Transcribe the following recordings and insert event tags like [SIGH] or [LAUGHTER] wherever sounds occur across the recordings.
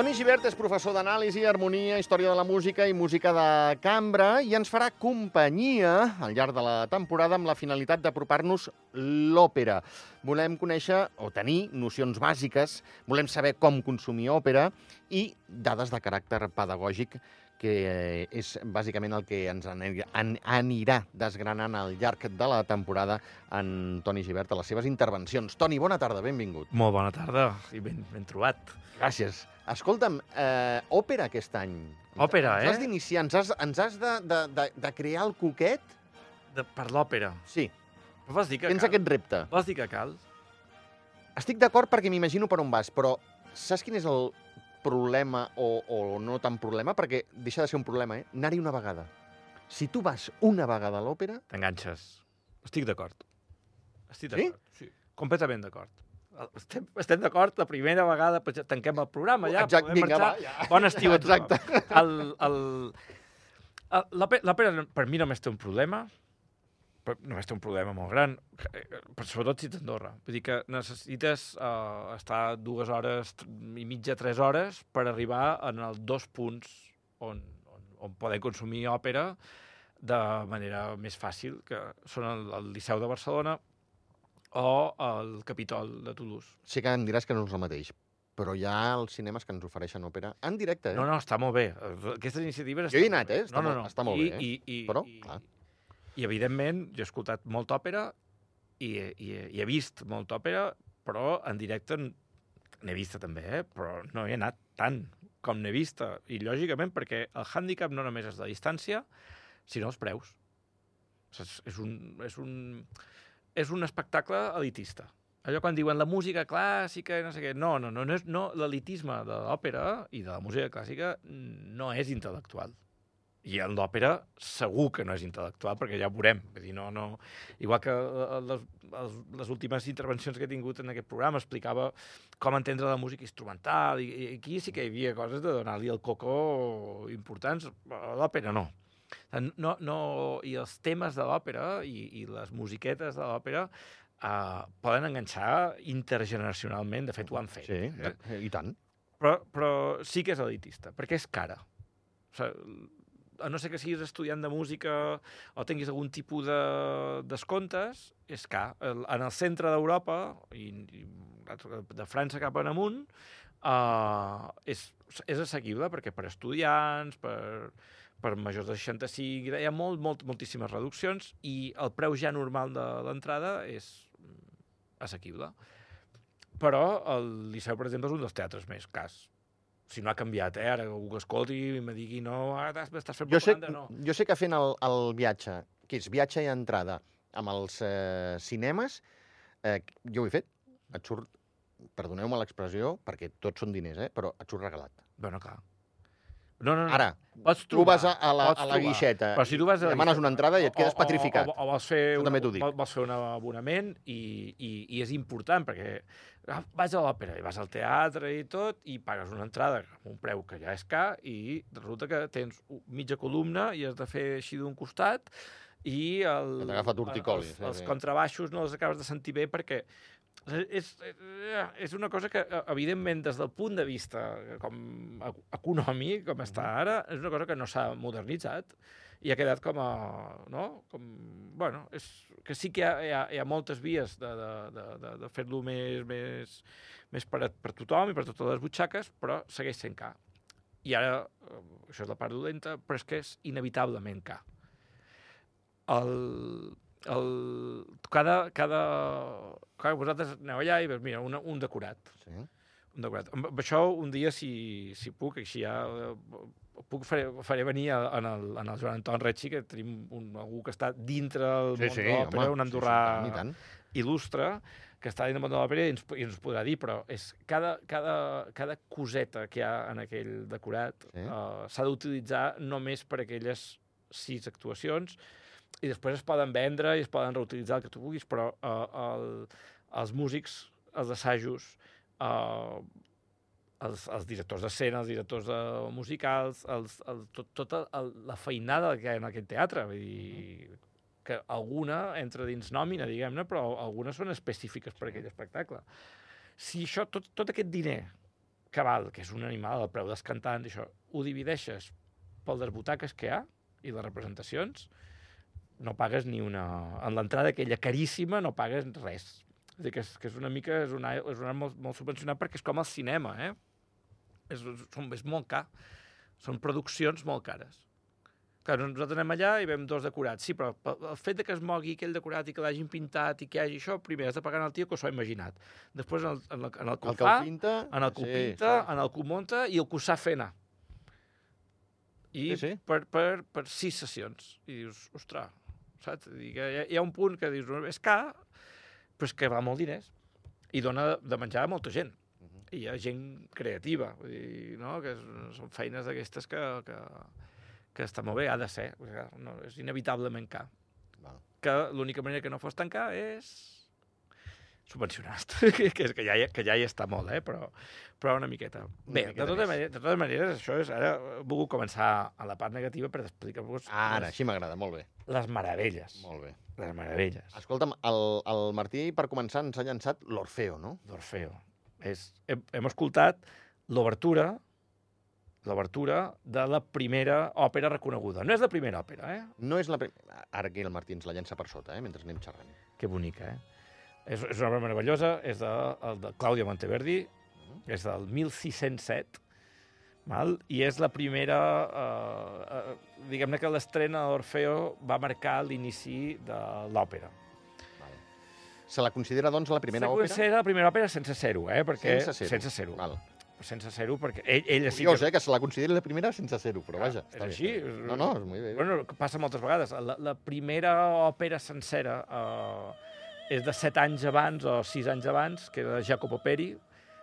Toni Givert és professor d'anàlisi, harmonia, història de la música i música de cambra i ens farà companyia al llarg de la temporada amb la finalitat d'apropar-nos l'òpera. Volem conèixer o tenir nocions bàsiques, volem saber com consumir òpera i dades de caràcter pedagògic que eh, és bàsicament el que ens ani- an- anirà desgranant al llarg de la temporada en Toni Givert a les seves intervencions. Toni, bona tarda, benvingut. Molt bona tarda i ben, ben trobat. Gràcies. Escolta'm, eh, òpera aquest any. Òpera, ens eh? has d'iniciar, ens has, ens has de, de, de, de crear el coquet? De, per l'òpera. Sí, Vols dir que tens cal? aquest repte. Vols dir que cal? Estic d'acord perquè m'imagino per on vas, però saps quin és el problema o, o no tan problema? Perquè deixa de ser un problema, eh? Anar-hi una vegada. Si tu vas una vegada a l'òpera, T'enganxes. Estic d'acord. Estic Sí? d'acord. Sí? Completament d'acord. Estem, estem d'acord la primera vegada, pues ja tanquem el programa ja, Exacte, podem vinga, marxar. va, ja. Bon estiu a [LAUGHS] tothom. Exacte. El, el, l'òpera per mi només té un problema, però només té un problema molt gran, eh, però sobretot si ets a Andorra. Vull dir que necessites uh, estar dues hores i mitja, tres hores per arribar en els dos punts on, on, on poder consumir òpera de manera més fàcil, que són el, el Liceu de Barcelona o el Capitol de Toulouse. Sé que em diràs que no és el mateix, però hi ha els cinemes que ens ofereixen òpera en directe, eh? No, no, està molt bé. Aquestes iniciatives... Jo hi he anat, eh? Està no, no, no. està molt I, bé, eh? I, i, Però, i, clar. I, evidentment, jo he escoltat molta òpera i, i, i he vist molta òpera, però en directe n'he vista també, eh? però no he anat tant com n'he vista. I lògicament perquè el hàndicap no només és la distància, sinó els preus. És, és, un, és, un, és un espectacle elitista. Allò quan diuen la música clàssica i no sé què, no, no, no, no, és, no l'elitisme de l'òpera i de la música clàssica no és intel·lectual. I en l'òpera segur que no és intel·lectual, perquè ja ho veurem. Vull dir, no, no... Igual que eh, les, les, últimes intervencions que he tingut en aquest programa explicava com entendre la música instrumental, i, i aquí sí que hi havia coses de donar-li el coco importants. A l'òpera no. no, no. I els temes de l'òpera i, i les musiquetes de l'òpera uh, poden enganxar intergeneracionalment. De fet, ho han fet. Sí, eh? i tant. però, però sí que és elitista, perquè és cara. O sigui, a no ser que siguis estudiant de música o tinguis algun tipus de descomptes, és. El- En el centre d'Europa, i, i de França cap en amunt, uh, és, és assequible, perquè per estudiants, per, per majors de 65, hi ha molt, molt, moltíssimes reduccions i el preu ja normal de l'entrada és assequible. Però el Liceu, per exemple, és un dels teatres més cars. Si no ha canviat, eh? Ara algú que escolti i me digui no, ara estàs fent propaganda, no. jo sé que fent el, el viatge, que és viatge i entrada amb els eh, cinemes, eh, jo ho he fet, et surt, perdoneu-me l'expressió, perquè tots són diners, eh, però et surt regalat. Bueno, clar. No, no, no. Ara, pots tu vas a, a la, a la trobar. guixeta, Però si tu vas a la demanes una entrada i et quedes o- petrificat. O, o, o vols fer, un, també dic. vols fer un abonament i, i, i és important perquè ah, vas a l'òpera i vas al teatre i tot i pagues una entrada amb un preu que ja és car i resulta que tens mitja columna i has de fer així d'un costat i el, torticoli, els, sí, els sí. contrabaixos no els acabes de sentir bé perquè és, és una cosa que, eh, evidentment, des del punt de vista eh, com ec- econòmic, com està ara, és una cosa que no s'ha modernitzat i ha quedat com a... No? Com, bueno, és, que sí que hi ha, hi ha, hi ha moltes vies de, de, de, de, de fer-lo més, més, més per, a, per tothom i per totes les butxaques, però segueix sent car. I ara, eh, això és la part dolenta, però és que és inevitablement car. El, el, cada, cada, cada, vosaltres aneu allà i veus, mira, una, un decorat. Sí. Un decorat. Amb, amb això, un dia, si, si puc, així ja eh, puc faré, faré venir a- en el, en el Joan Anton Retxi, que tenim un, algú que està dintre del Sí, món sí, de l'òpera, un sí, sí, andorrà tant i tant. il·lustre, que està dins del món de l'òpera i ens, i ens podrà dir, però és cada, cada, cada coseta que hi ha en aquell decorat Sí. eh, s'ha d'utilitzar només per aquelles sis actuacions i després es poden vendre i es poden reutilitzar el que tu vulguis, però eh, el, els músics, els assajos, eh, els, els directors d'escena, els directors de musicals, els, el, tot, tota el, la feinada que hi ha en aquest teatre. Vull dir, que alguna entra dins nòmina, diguem-ne, però algunes són específiques per aquell espectacle. Si això, tot, tot aquest diner que val, que és un animal al preu dels cantants, això, ho divideixes per les butaques que hi ha i les representacions, no pagues ni una... En l'entrada aquella caríssima no pagues res. És dir, que és, que és una mica... És una, és una molt, molt subvencionat perquè és com el cinema, eh? És, són, és molt car. Són produccions molt cares. Clar, nosaltres anem allà i veiem dos decorats. Sí, però el fet de que es mogui aquell decorat i que l'hagin pintat i que hi hagi això, primer has de pagar al tio que s'ho ha imaginat. Després en el, en el, en el que El ho que ho pinta... en el que ho sí, pinta, sí. en el que ho munta i el que ho sap fer anar. I Sí, sí. Per, per, per sis sessions. I dius, ostres, saps? Hi, ha, hi ha un punt que dius, "No, és car, però és que va molt diners. I dona de menjar a molta gent. Mhm. I hi ha gent creativa, vull dir, no? que és, són feines d'aquestes que, que, que està molt bé, ha de ser. No, és inevitablement car. Val. Que l'única manera que no fos tan car és subvencionat, [LAUGHS] que, és, que, ja, que ja hi està molt, eh? però, però una miqueta. Bé, miqueta de, totes maneres, de totes maneres, això és... Ara he volgut començar a la part negativa per explicar-vos Ara, les, així m'agrada, molt bé. les meravelles. Molt bé. Les meravelles. Escolta'm, el, el Martí, per començar, ens ha llançat l'Orfeo, no? d'Orfeo. És, hem, hem escoltat l'obertura l'obertura de la primera òpera reconeguda. No és la primera òpera, eh? No és la primera... Ara aquí el Martí ens la llença per sota, eh? mentre anem xerrant. Que bonica, eh? És, és una obra meravellosa, és de, de Claudio Monteverdi, és del 1607, val? i és la primera... Eh, eh, diguem-ne que l'estrena d'Orfeo va marcar l'inici de l'òpera. Se la considera, doncs, la primera Se òpera? considera la primera òpera sense zero, eh? Perquè, Sense zero. Sense zero. Val. Sense zero, perquè ell, ella sí que... eh, que se la consideri la primera sense zero, però vaja. és està bé, així, està bé. és- No, no, és molt bé. Bueno, passa moltes vegades. La, la primera òpera sencera eh, és de set anys abans o sis anys abans, que era de Jacopo Peri,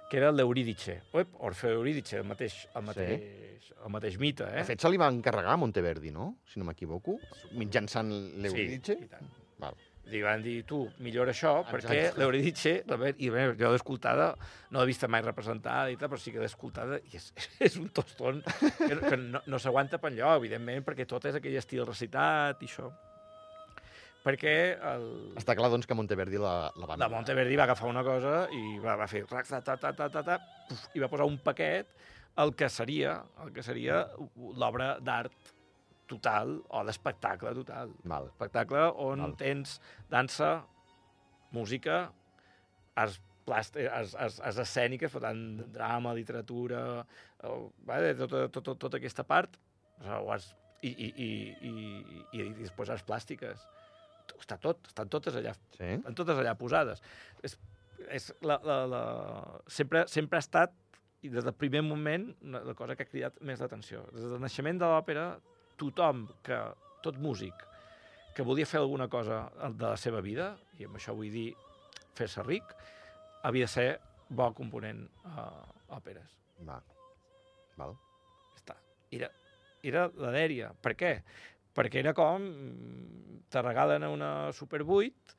que era l'Euridice. Uep, Orfeo Euridice, el mateix, el mateix, el mateix mite, eh? De fet, se li va encarregar a Monteverdi, no? Si no m'equivoco, mitjançant l'Euridice. Sí, i tant. Val. Li van dir, tu, millora això, Exacte. perquè ve- i bé, jo l'he escoltada, no l'he vista mai representada i tal, però sí que l'he escoltada, i és, [LAUGHS] és un tostón que, que no, no s'aguanta per enlloc, evidentment, perquè tot és aquell estil recitat i això. Perquè el, Està clar, doncs, que Monteverdi la, la va la Monteverdi va agafar una cosa i va, va fer ta, ta, ta, ta, ta, ta, puf, i va posar un paquet el que seria el que seria l'obra d'art total o l'espectacle total. Val. Espectacle on Val. tens dansa, música, arts, plàst, eh, arts, arts, arts escèniques, per tant, drama, literatura, eh, vale, tota, tota, tota aquesta part, o arts, i, i, i, i, i, i després arts plàstiques. Està tot, estan totes allà Sí? estan totes allà posades. És, és la, la, la... Sempre, sempre ha estat, i des del primer moment, una- la cosa que ha cridat més l'atenció. Des del naixement de l'òpera, tothom que, tot músic, que volia fer alguna cosa de la seva vida, i amb això vull dir fer-se ric, havia de ser bo component a òperes. Va. Val. Està. Era, era la dèria. Per què? Perquè era com... mm, Te regalen una Super 8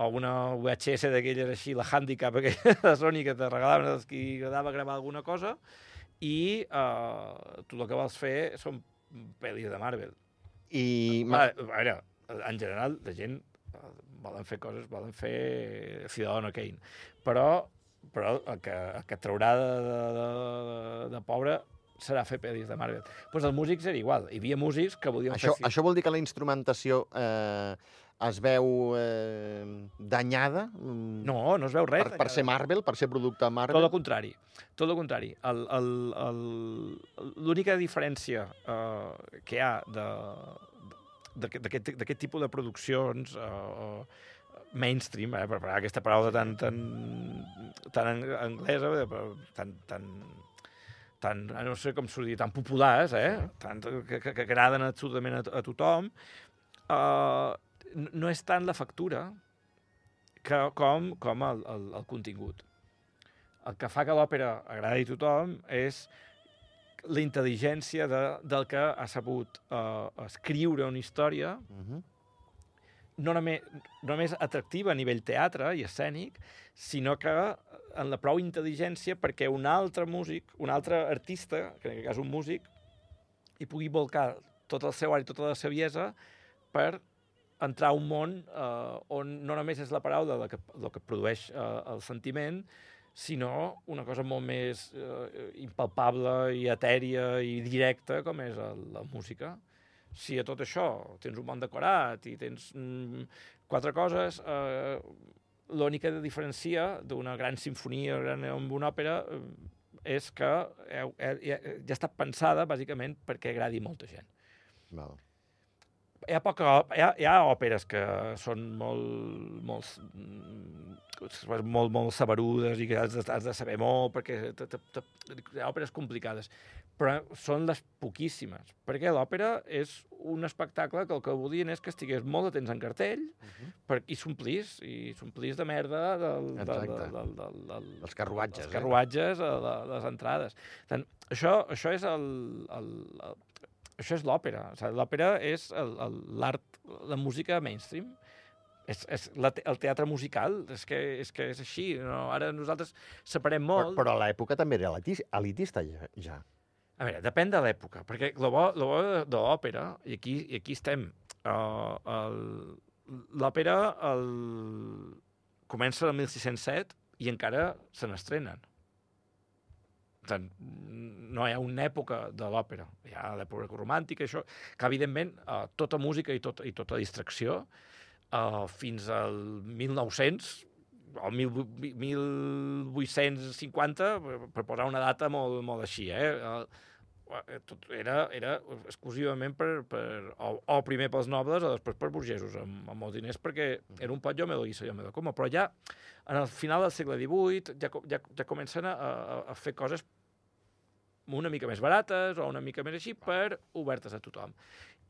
o una VHS d'aquelles així, la Handicap [LAUGHS] aquella de Sony que te regalaven els qui agradava gravar alguna cosa i uh, tu el que vols fer són pel·lis de Marvel. I... A, a veure, en general, la gent eh, volen fer coses, volen fer Ciudadano Kane, però, però el, que, el que traurà de, de, de, de pobre serà fer pel·lis de Marvel. Doncs pues els músics era igual. Hi havia músics que volien Això, fer... això vol dir que la instrumentació eh, es veu eh, danyada? mm, No, no es veu res. Per, per ser Marvel, per ser producte Tot Marvel? el contrari. Tot el contrari. El- el- el- L'única diferència eh, que hi ha de d'aquest tipus de produccions eh, mainstream, eh, per parlar aquesta paraula tan, tan, tan ang- anglesa, eh, tan, tan, tan, eh, no sé com s'ho diu, tan populars, eh? Sí. Tant, que, que, que agraden absolutament a, a tothom, eh, no- és tant la factura que, com, com el, el, el contingut. El que fa que l'òpera agradi a tothom és la intel·ligència de, del que ha sabut eh, escriure una història Uh -huh. No només, no només atractiva a nivell teatre i escènic, sinó que en la prou intel·ligència perquè un altre músic, un altre artista, que en aquest cas un músic, hi pugui volcar tot el seu art i tota la saviesa per entrar a un món eh, on no només és la paraula el que, el que produeix eh, el sentiment, sinó una cosa molt més eh, impalpable i etèria i directa com és el, la música. Si a tot això tens un món decorat i tens mm, quatre coses, eh, l'única que diferencia d'una gran sinfonia gran amb una òpera eh, és que eh, eh, ja, ja està pensada, bàsicament, perquè agradi molta gent. Val. Hi ha, poca, hi ha, hi ha òperes que són molt, molt, mm, molt, molt saberudes i que has de, has de saber molt perquè te, te, te, hi ha òperes complicades, però són les poquíssimes, perquè l'òpera és un espectacle que el que volien és que estigués molt de temps en cartell uh -huh. per, i s'omplís, i s'omplís de merda del, del, del, del, del, del, Els carruatges. els carruatges eh? a, la, les entrades. Tant, això, això és el, el, el això és l'òpera. O sigui, l'òpera és l'art, la música mainstream. És, és la, el teatre musical, és que és, que és així. No? Ara nosaltres separem molt... Però, però a l'època també era elitista ja. A veure, depèn de l'època, perquè el bo, lo bo de, de l'òpera, i aquí, i aquí estem, uh, l'òpera el... comença el 1607 i encara se n'estrenen. No hi ha una època de l'òpera, hi ha l'època romàntica, això, que evidentment uh, tota música i, tot, i tota distracció uh, fins al 1900 el 1850, per posar una data molt, molt així, eh? tot era, era exclusivament per, per, o, o primer pels nobles o després per burgesos, amb, amb molts diners, perquè era un pot jo me lo guiso, jo me lo como. Però ja, en el final del segle XVIII, ja, ja, ja comencen a, a, a fer coses una mica més barates o una mica més així per obertes a tothom.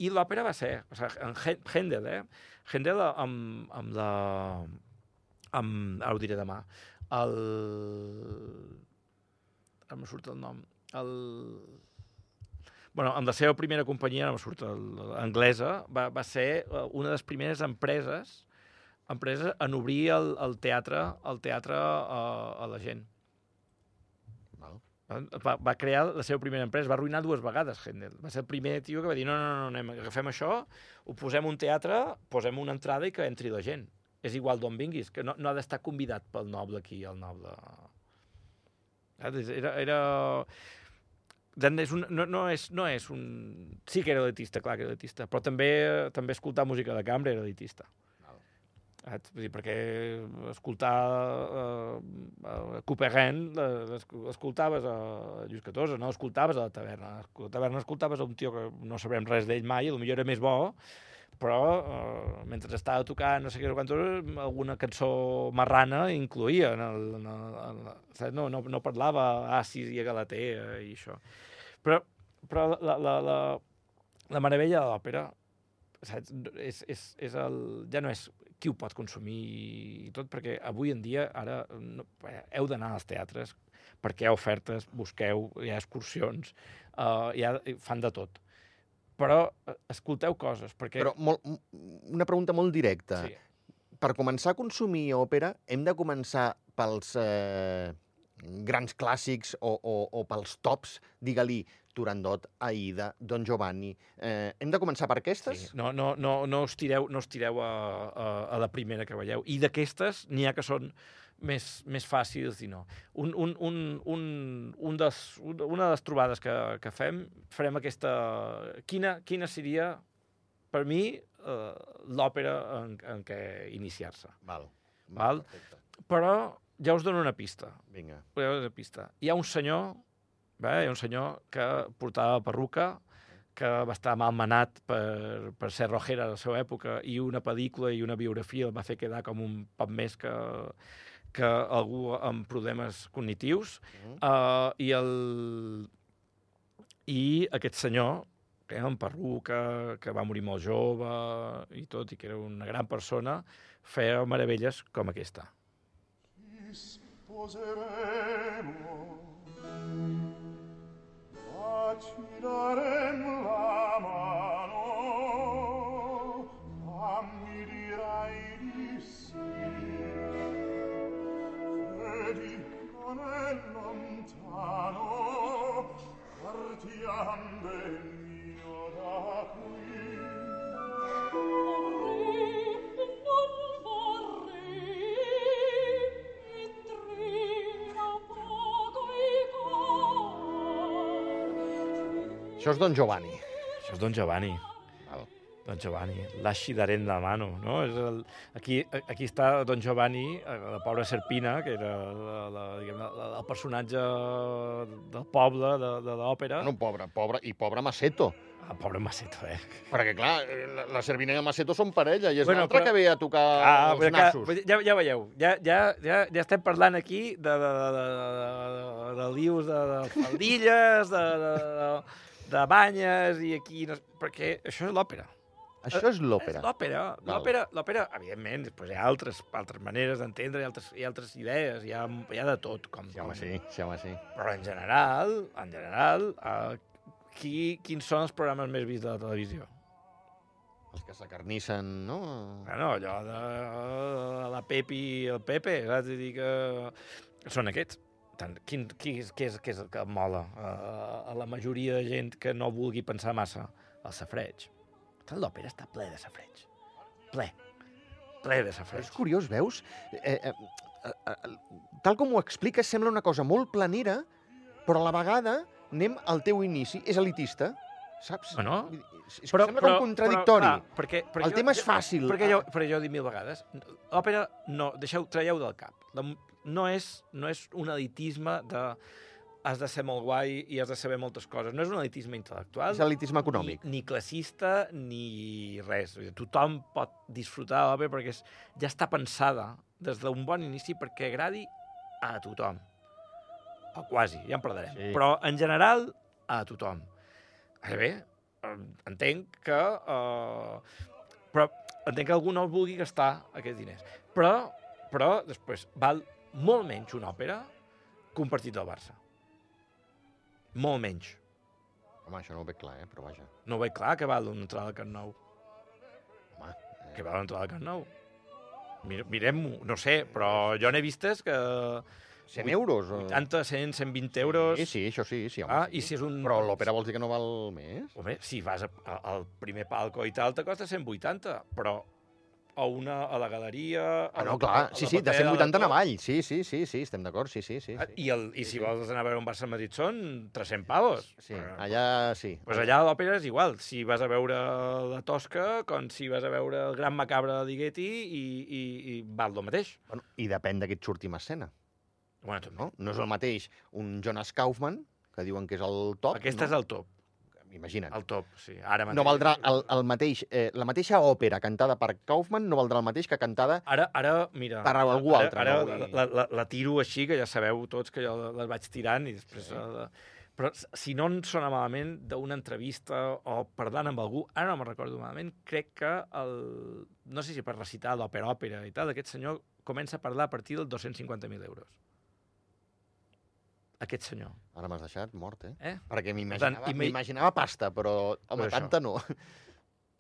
I l'òpera va ser, o sigui, en Händel, eh? Händel amb, amb la... Amb, ara ho diré demà. El... Ara em surt el nom. El bueno, amb la seva primera companyia, no me surt anglesa, va, va ser eh, una de les primeres empreses empreses en obrir el, el teatre, el teatre a, a la gent. Va, va crear la seva primera empresa, va arruïnar dues vegades Händel. Va ser el primer tio que va dir no, no, no, anem, agafem això, ho posem un teatre, posem una entrada i que entri la gent. És igual d'on vinguis, que no, no ha d'estar convidat pel noble aquí, el noble... Era, era, és un, no, no, és, no és un... Sí que era elitista, clar que era elitista, però també també escoltar música de cambra era elitista. Vull dir, perquè escoltar uh, uh, Couperin uh, escoltaves a Lluís XIV, no escoltaves a la taverna. A la taverna escoltaves a un tio que no sabrem res d'ell mai, i potser era més bo, però uh, mentre estava tocant no sé què, quantos, alguna cançó marrana incluïa. En el, en el, en el, no, no, no parlava Assis i a Galatea i això. Però, però la, la, la, la meravella de l'òpera és, és, és el, ja no és qui ho pot consumir i tot, perquè avui en dia ara no, heu d'anar als teatres perquè hi ha ofertes, busqueu, hi ha excursions, uh, hi ha, fan de tot. Però uh, escolteu coses, perquè... Però molt, una pregunta molt directa. Sí. Per començar a consumir òpera, hem de començar pels eh, grans clàssics o, o, o pels tops, digue-li, Turandot, Aida, Don Giovanni... Eh, hem de començar per aquestes? Sí. No, no, no, no us tireu, no us tireu a, a, a la primera que veieu. I d'aquestes n'hi ha que són més, més fàcils i no. Un, un, un, un, un des, una de les trobades que, que fem, farem aquesta... Quina, quina seria, per mi, uh, l'òpera en, en què iniciar-se? Val. Val? Val? Però ja us dono una pista. Vinga. Una pista. Hi ha un senyor Bé, hi ha un senyor que portava perruca, que va estar malmenat per, per ser rojera a la seva època i una pel·lícula i una biografia el va fer quedar com un poc més que, que algú amb problemes cognitius. Mm. Uh, i, el, I aquest senyor, que era un perruca, que va morir molt jove i tot, i que era una gran persona, feia meravelles com aquesta. Sposeremo ci darem la mano, Això és Don Giovanni. Això és Don Giovanni. Val. Don Giovanni, lasci d'arenda la mano, no? És el, aquí, aquí està Don Giovanni, eh, la pobra Serpina, que era la, la, diguem, la, el personatge del poble, de, de l'òpera. Bueno, pobre, pobre, i pobre Maceto. El pobre Maceto, eh? Perquè, clar, eh, la, la Servina i el Maceto són parella, i és Bueno, l'altre però- que ve a tocar Ah, els però nassos. que, ja, ja veieu, ja, ja, ja, ja estem parlant aquí de, de, de, de, de, de lius, de, de faldilles, de, de, de, de banyes, i aquí... No, perquè això és l'òpera. Això és l'òpera. L'òpera. L'òpera, l'òpera, evidentment, després hi ha altres, altres maneres d'entendre, hi, ha altres, hi ha altres idees, hi ha, hi ha de tot. Com, Sí, home, com- sí, sí, home, sí. Però en general, en general, uh, qui, quins són els programes més vists de la televisió? Els que s'acarnissen, no? Bueno, allò de la Pepi i el Pepe, saps? Dir que són aquests. Tant, quin, qui, què, és, què és el que mola a, a la majoria de gent que no vulgui pensar massa? El safreig. Tot l'òpera està ple de safreig. Ple. Ple de Però safreig. és curiós, veus? Eh, eh, eh, eh, tal com ho expliques, sembla una cosa molt planera, però a la vegada anem al teu inici. És elitista, saps? Bueno, és, és, sembla com contradictori. Però, clar, perquè, perquè El tema és fàcil. Perquè jo, perquè jo he dit mil vegades, l'òpera, no, deixeu, traieu del cap. La, no, és, no és un elitisme de has de ser molt guai i has de saber moltes coses. No és un elitisme intel·lectual. És elitisme econòmic. Ni, ni classista, ni res. Tothom pot disfrutar de l'òpera perquè és, ja està pensada des d'un bon inici perquè agradi a tothom. O quasi, ja en parlarem. Sí. Però, en general, a tothom. Ara bé, eh, entenc que... Eh, però entenc que algú no vulgui gastar aquests diners. Però, però després, val molt menys una òpera que un partit del Barça. Molt menys. Home, això no ho veig clar, eh? però vaja. No ho veig clar que val una entrada al Camp Nou. Home, eh, Que val una entrada al Camp Nou. Mire- Mirem-ho, no sé, però jo n'he vistes que 100 euros? o- 80, 100, 120 euros... Sí, sí, això sí, sí, home, Ah, sí. i si és un... Però l'òpera vols dir que no val més? Home, si vas a- a- al primer palco i tal, te costa 180, però a una a la galeria... Ah, no, la- clar, sí, sí, de papera, 180 en avall. Sí, sí, sí, sí, estem d'acord, sí, sí, sí. Ah, sí. I, el, I si vols anar a veure un Barça Madrid són 300 pavos. Sí, Però- allà sí. Pues allà a l'òpera és igual. Si vas a veure la Tosca, com si vas a veure el Gran Macabre de Ligeti i, i, i val el mateix. Bueno, I depèn de qui et surti en escena. Bueno, també. No? no és el mateix un Jonas Kaufman, que diuen que és el top. Aquest no? és el top. Imagina't. El top, sí. Ara mateix. No valdrà el, el mateix... Eh, la mateixa òpera cantada per Kaufman no valdrà el mateix que cantada... Ara, ara mira... Per algú ara, altre, Ara no? Vull la, la, la tiro així, que ja sabeu tots que jo les vaig tirant i després... Sí. Sí. Però si no em sona malament d'una entrevista o parlant amb algú, ara no me'n recordo malament, crec que el... No sé si per recitar l'òpera-òpera i tal, aquest senyor comença a parlar a partir dels 250.000 euros. Aquest senyor. Ara m'has deixat mort, eh? Eh? Perquè m'imaginava ima- pasta, però, home, això. tanta no.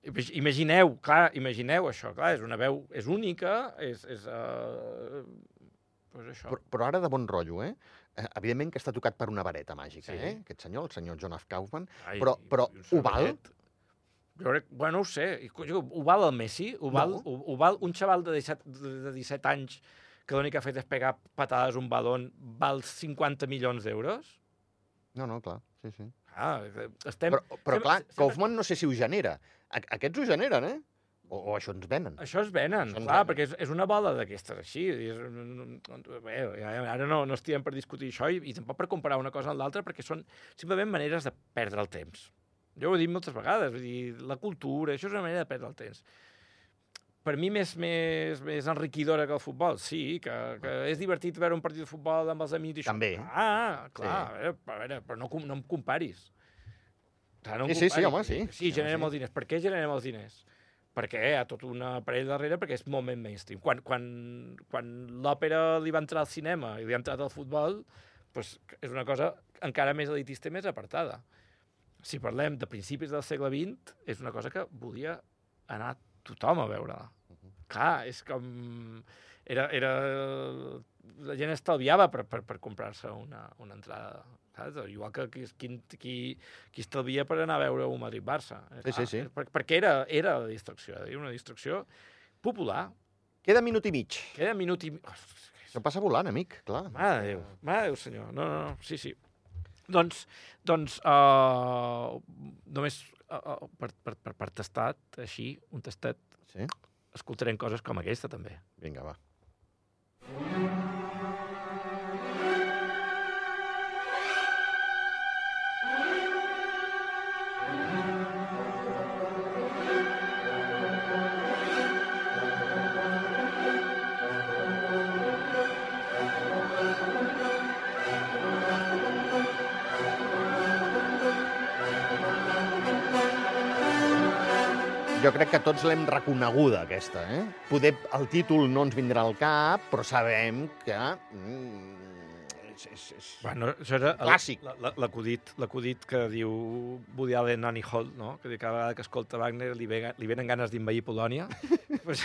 Imag- Imagineu, clar, imagineu això, clar, és una veu, és única, és... és uh, pues això. Però, però ara de bon rotllo, eh? Eh, Evidentment que està tocat per una vareta màgica, Sí. eh? Aquest senyor, el senyor John F. Kaufman. Ai, però- però ho val? Jo crec, bueno, no ho sé. Ho val el Messi? Ho val, No. ho, ho val un xaval de 17, de de 17 anys que l'únic que ha fet és pegar patades un balon, val 50 milions d'euros? No, no, clar, sí, sí. Ah, estem... Però, però sempre- clar, sempre- Kaufman no sé si ho genera. Aquests ho generen, eh? O, o això ens venen. Això es venen, Això ens clar, venen. perquè és, és una bola d'aquestes així. És, bé, ara no, no estem per discutir això i, i tampoc per comparar una cosa amb l'altra, perquè són simplement maneres de perdre el temps. Jo ho he dit moltes vegades, vull dir, la cultura, això és una manera de perdre el temps. Per mi més, més, més enriquidora que el futbol, sí, que, que és divertit veure un partit de futbol amb els amics i això. També. Ah, clar, Sí. a, veure, a veure, però no, no em comparis. Clar, no em Sí, sí, sí, comparis. home, sí. Sí, Sí, home, generem sí. els diners. Per què generem els diners? perquè hi ha tot una parell darrere, perquè és molt més mainstream. Quan, quan, quan l'òpera li va entrar al cinema i li ha entrat al futbol, doncs és una cosa encara més elitista i més apartada. Si parlem de principis del segle XX, és una cosa que volia anar tothom a veure-la. Clar, és com... Era, era... La gent estalviava per, per, per comprar-se una, una entrada. Saps? Igual que qui, qui, qui, qui estalvia per anar a veure un Madrid-Barça. Sí, sí, sí. Per, perquè era, era la distracció, era una distracció popular. Queda minut i mig. Queda minut i... Oh, Això passa volant, amic, clar. mare de Déu, mare de Déu, senyor. No, no, no, sí, sí. Doncs, doncs uh, només uh, per, per, per, per tastat, així, un tastet, Sí? escoltarem coses com aquesta, també. Vinga, va. Jo crec que tots l'hem reconeguda, aquesta, eh? Poder el títol no ens vindrà al cap, però sabem que... Mm, és, és, és... Bueno, això era Clàssic. la- la- l'acudit l'acudit que diu Woody Allen Annie Hall, no? que cada vegada que escolta Wagner li, ve, li venen ganes d'invair Polònia. [LAUGHS] pues,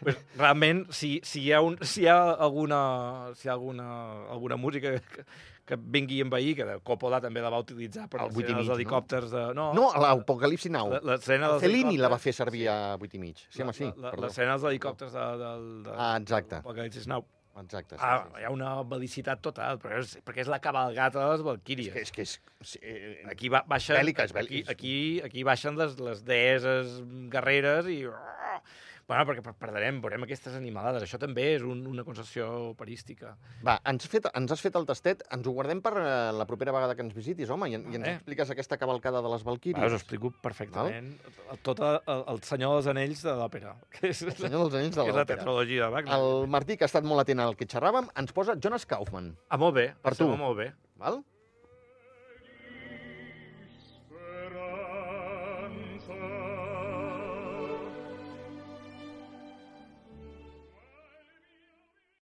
pues, realment, si, si, hi ha un, si hi ha alguna, si hi ha alguna, alguna música que, que vingui a envair, que Coppola també la va utilitzar per Al les vuit i escenes mig, dels no? helicòpters de... No, No, l'Apocalipsi Now. la- l'escena El dels Fellini la va fer servir a 8 i mig. Sí, home, sí. L'escena dels helicòpters de, de, de, Ah, exacte. Apocalipsis Now. Exacte, sí, Ah, sí, hi ha una velicitat total, però és, perquè és la cabalgata de les sí. Valquíries. És que és... sí, eh, Aquí ba baixen, Bèl·lica, és aquí, aquí, aquí baixen les, les deeses guerreres i... Bueno, perquè per- perdrem, veurem aquestes animalades. Això també és un, una concessió operística. Va, ens, fet, ens has fet el tastet, ens ho guardem per eh, la propera vegada que ens visitis, home, i, i ens expliques aquesta cavalcada de les Va, us ho Valquíries. explico perfectament. El, tot el, el Senyor dels Anells de l'òpera, [LAUGHS] El Senyor dels Anells de [LAUGHS] que és la l'òpera. tetralogia de Wagner. El Martí, que ha estat molt atent al que xerràvem, ens posa Jonas Kaufman, Ah, molt bé. Per tu. Molt bé. val?